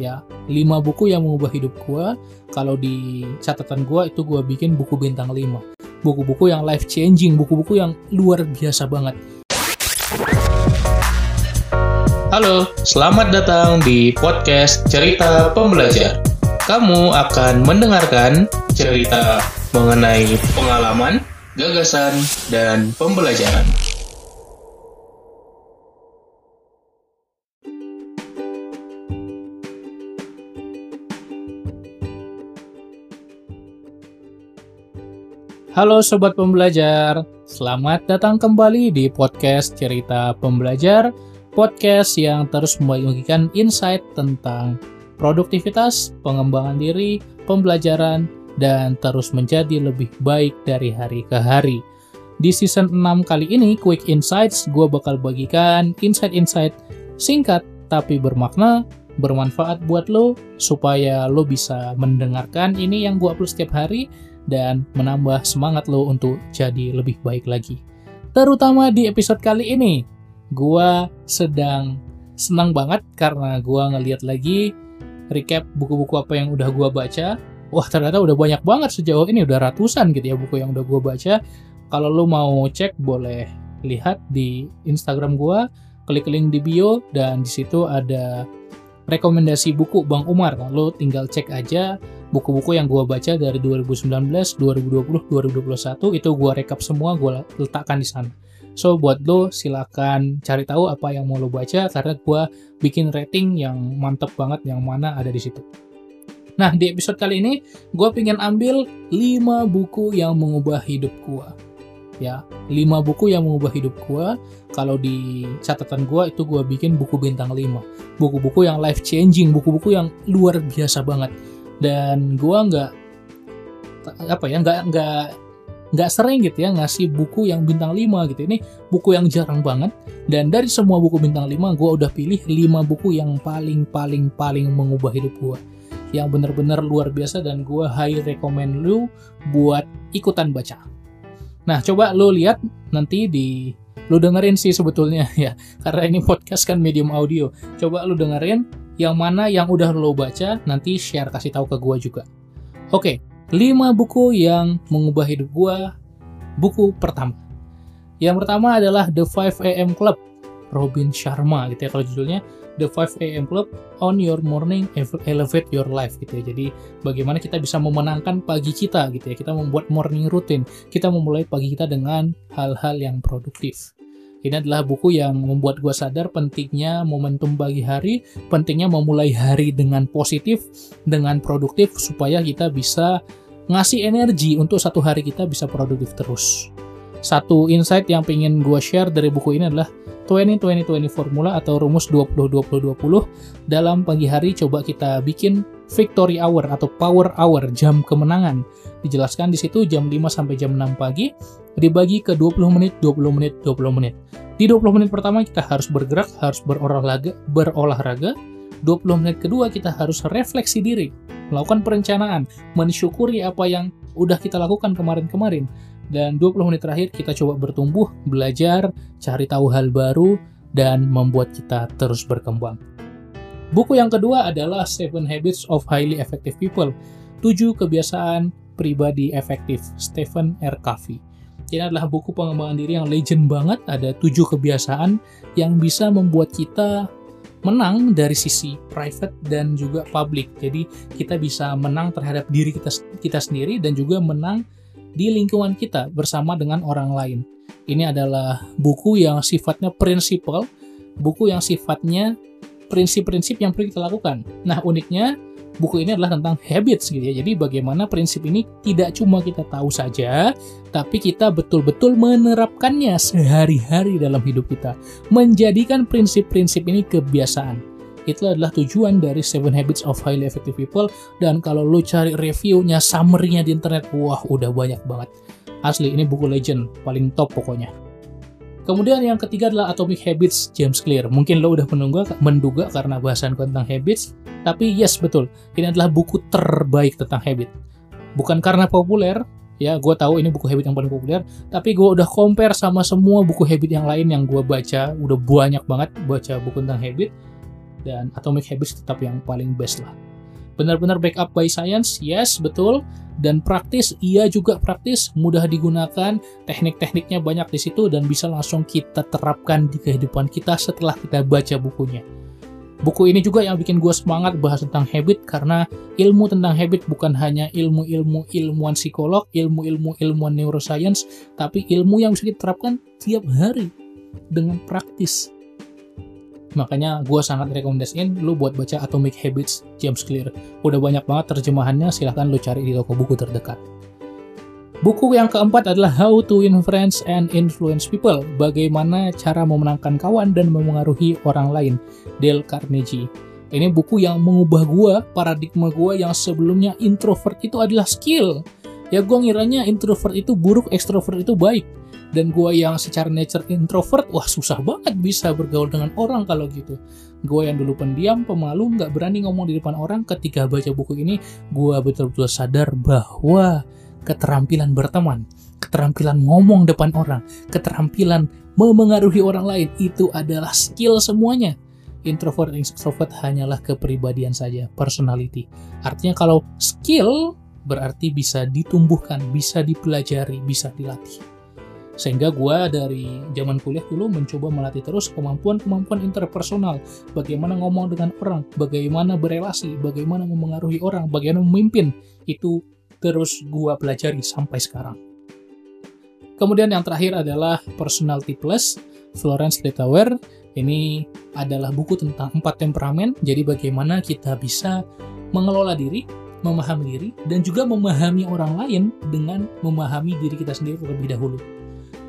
ya 5 buku yang mengubah hidup gue kalau di catatan gue itu gue bikin buku bintang 5 buku-buku yang life changing buku-buku yang luar biasa banget Halo, selamat datang di podcast Cerita Pembelajar. Kamu akan mendengarkan cerita mengenai pengalaman, gagasan, dan pembelajaran. Halo Sobat Pembelajar, selamat datang kembali di podcast Cerita Pembelajar, podcast yang terus membagikan insight tentang produktivitas, pengembangan diri, pembelajaran, dan terus menjadi lebih baik dari hari ke hari. Di season 6 kali ini, Quick Insights, gue bakal bagikan insight-insight singkat tapi bermakna, bermanfaat buat lo, supaya lo bisa mendengarkan ini yang gue upload setiap hari, dan menambah semangat lo untuk jadi lebih baik lagi. Terutama di episode kali ini, gua sedang senang banget karena gua ngeliat lagi recap buku-buku apa yang udah gua baca. Wah, ternyata udah banyak banget sejauh ini, udah ratusan gitu ya buku yang udah gua baca. Kalau lo mau cek boleh lihat di Instagram gua, klik link di bio dan di situ ada rekomendasi buku Bang Umar. Lo tinggal cek aja buku-buku yang gue baca dari 2019, 2020, 2021 itu gue rekap semua, gue letakkan di sana. So buat lo silakan cari tahu apa yang mau lo baca karena gue bikin rating yang mantep banget yang mana ada di situ. Nah di episode kali ini gue pengen ambil 5 buku yang mengubah hidup gue. Ya, 5 buku yang mengubah hidup gue. Kalau di catatan gue itu gue bikin buku bintang 5. Buku-buku yang life changing, buku-buku yang luar biasa banget dan gua nggak apa ya nggak nggak nggak sering gitu ya ngasih buku yang bintang 5 gitu. Ini buku yang jarang banget. Dan dari semua buku bintang 5 gue udah pilih 5 buku yang paling paling paling mengubah hidup gue yang bener-bener luar biasa dan gue high recommend lu buat ikutan baca. Nah coba lo lihat nanti di lu dengerin sih sebetulnya ya. Karena ini podcast kan medium audio. Coba lu dengerin yang mana yang udah lo baca, nanti share kasih tahu ke gue juga. Oke, 5 buku yang mengubah hidup gue. Buku pertama. Yang pertama adalah The 5 AM Club, Robin Sharma gitu ya kalau judulnya The 5 AM Club on Your Morning Elevate Your Life gitu ya. Jadi bagaimana kita bisa memenangkan pagi kita gitu ya. Kita membuat morning routine. Kita memulai pagi kita dengan hal-hal yang produktif. Ini adalah buku yang membuat gue sadar pentingnya momentum pagi hari, pentingnya memulai hari dengan positif, dengan produktif, supaya kita bisa ngasih energi untuk satu hari kita bisa produktif terus. Satu insight yang pengen gue share dari buku ini adalah 20-20-20 formula atau rumus 20-20-20 dalam pagi hari coba kita bikin victory hour atau power hour jam kemenangan dijelaskan di situ jam 5 sampai jam 6 pagi dibagi ke 20 menit 20 menit 20 menit di 20 menit pertama kita harus bergerak, harus berolahraga, berolahraga. 20 menit kedua kita harus refleksi diri, melakukan perencanaan, mensyukuri apa yang udah kita lakukan kemarin-kemarin. Dan 20 menit terakhir kita coba bertumbuh, belajar, cari tahu hal baru, dan membuat kita terus berkembang. Buku yang kedua adalah Seven Habits of Highly Effective People, 7 kebiasaan pribadi efektif, Stephen R. Covey. Ini adalah buku pengembangan diri yang legend banget. Ada tujuh kebiasaan yang bisa membuat kita menang dari sisi private dan juga public. Jadi kita bisa menang terhadap diri kita kita sendiri dan juga menang di lingkungan kita bersama dengan orang lain. Ini adalah buku yang sifatnya prinsipal, buku yang sifatnya prinsip-prinsip yang perlu kita lakukan. Nah, uniknya buku ini adalah tentang habits gitu ya. Jadi bagaimana prinsip ini tidak cuma kita tahu saja, tapi kita betul-betul menerapkannya sehari-hari dalam hidup kita. Menjadikan prinsip-prinsip ini kebiasaan. Itu adalah tujuan dari Seven Habits of Highly Effective People dan kalau lo cari reviewnya, summary-nya di internet, wah udah banyak banget. Asli ini buku legend, paling top pokoknya. Kemudian yang ketiga adalah Atomic Habits James Clear. Mungkin lo udah menunggu, menduga karena bahasan tentang habits, tapi yes betul, ini adalah buku terbaik tentang habit. Bukan karena populer, ya gue tahu ini buku habit yang paling populer, tapi gue udah compare sama semua buku habit yang lain yang gue baca, udah banyak banget baca buku tentang habit. dan Atomic Habits tetap yang paling best lah. Benar-benar backup by science, yes, betul. Dan praktis, iya juga praktis, mudah digunakan, teknik-tekniknya banyak di situ dan bisa langsung kita terapkan di kehidupan kita setelah kita baca bukunya. Buku ini juga yang bikin gue semangat bahas tentang habit karena ilmu tentang habit bukan hanya ilmu-ilmu ilmuwan psikolog, ilmu-ilmu ilmuwan neuroscience, tapi ilmu yang bisa diterapkan tiap hari dengan praktis. Makanya gue sangat rekomendasiin lu buat baca Atomic Habits James Clear. Udah banyak banget terjemahannya, silahkan lu cari di toko buku terdekat. Buku yang keempat adalah How to Influence and Influence People. Bagaimana cara memenangkan kawan dan memengaruhi orang lain. Dale Carnegie. Ini buku yang mengubah gue, paradigma gue yang sebelumnya introvert itu adalah skill. Ya gue ngiranya introvert itu buruk, extrovert itu baik dan gue yang secara nature introvert wah susah banget bisa bergaul dengan orang kalau gitu. Gue yang dulu pendiam pemalu nggak berani ngomong di depan orang ketika baca buku ini gue betul-betul sadar bahwa keterampilan berteman keterampilan ngomong depan orang keterampilan memengaruhi orang lain itu adalah skill semuanya. Introvert dan extrovert hanyalah kepribadian saja personality. Artinya kalau skill berarti bisa ditumbuhkan, bisa dipelajari, bisa dilatih. Sehingga gue dari zaman kuliah dulu mencoba melatih terus kemampuan-kemampuan interpersonal. Bagaimana ngomong dengan orang, bagaimana berelasi, bagaimana memengaruhi orang, bagaimana memimpin. Itu terus gue pelajari sampai sekarang. Kemudian yang terakhir adalah Personality Plus, Florence Littauer. Ini adalah buku tentang empat temperamen, jadi bagaimana kita bisa mengelola diri, memahami diri, dan juga memahami orang lain dengan memahami diri kita sendiri terlebih dahulu.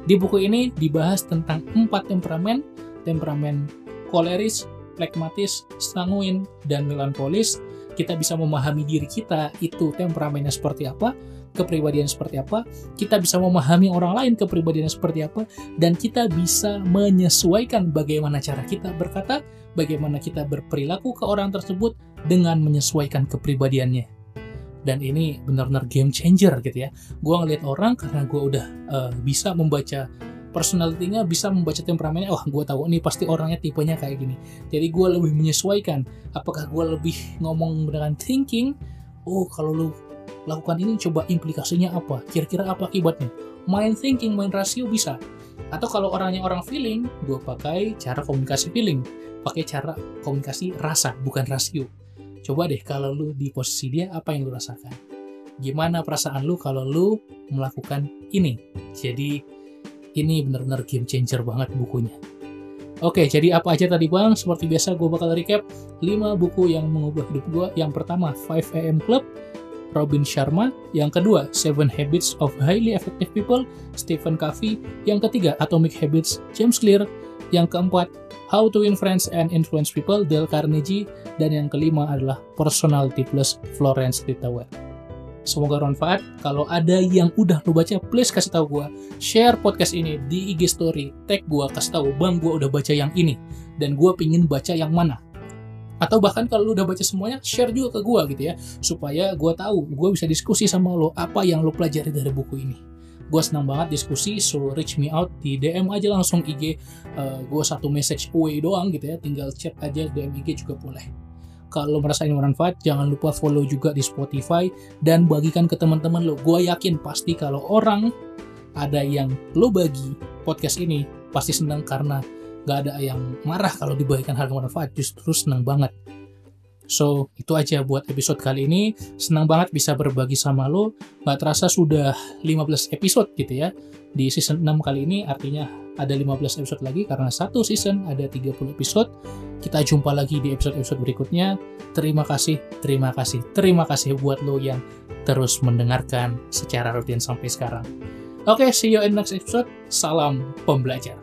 Di buku ini dibahas tentang empat temperamen, temperamen koleris, plekmatis, sanguin, dan melankolis. Kita bisa memahami diri kita itu temperamennya seperti apa, kepribadian seperti apa, kita bisa memahami orang lain kepribadiannya seperti apa, dan kita bisa menyesuaikan bagaimana cara kita berkata, bagaimana kita berperilaku ke orang tersebut dengan menyesuaikan kepribadiannya dan ini benar-benar game changer gitu ya. Gue ngeliat orang karena gue udah uh, bisa membaca personality-nya bisa membaca temperamennya wah gue tahu ini pasti orangnya tipenya kayak gini. Jadi gue lebih menyesuaikan. Apakah gue lebih ngomong dengan thinking? Oh kalau lu lakukan ini coba implikasinya apa? Kira-kira apa akibatnya? Mind thinking mind rasio bisa. Atau kalau orangnya orang feeling gue pakai cara komunikasi feeling. Pakai cara komunikasi rasa bukan rasio Coba deh kalau lu di posisi dia, apa yang lu rasakan? Gimana perasaan lu kalau lu melakukan ini? Jadi ini benar-benar game changer banget bukunya. Oke, jadi apa aja tadi bang? Seperti biasa gue bakal recap 5 buku yang mengubah hidup gue. Yang pertama, 5am Club, Robin Sharma. Yang kedua, Seven Habits of Highly Effective People, Stephen Covey. Yang ketiga, Atomic Habits, James Clear. Yang keempat, How to Influence and Influence People, Dale Carnegie, dan yang kelima adalah Personality Plus, Florence Littauer. Semoga bermanfaat. Kalau ada yang udah lo baca, please kasih tahu gue. Share podcast ini di IG Story, tag gue, kasih tahu, bang gue udah baca yang ini, dan gue pingin baca yang mana. Atau bahkan kalau lo udah baca semuanya, share juga ke gue gitu ya, supaya gue tahu, gue bisa diskusi sama lo apa yang lo pelajari dari buku ini gue senang banget diskusi so reach me out di DM aja langsung IG uh, eh, gue satu message away doang gitu ya tinggal chat aja DM IG juga boleh kalau merasa ini bermanfaat jangan lupa follow juga di Spotify dan bagikan ke teman-teman lo gue yakin pasti kalau orang ada yang lo bagi podcast ini pasti senang karena gak ada yang marah kalau dibagikan hal yang bermanfaat justru senang banget So, itu aja buat episode kali ini. Senang banget bisa berbagi sama lo. Gak terasa sudah 15 episode gitu ya. Di season 6 kali ini artinya ada 15 episode lagi karena satu season ada 30 episode. Kita jumpa lagi di episode-episode berikutnya. Terima kasih, terima kasih, terima kasih buat lo yang terus mendengarkan secara rutin sampai sekarang. Oke, okay, see you in next episode. Salam pembelajar.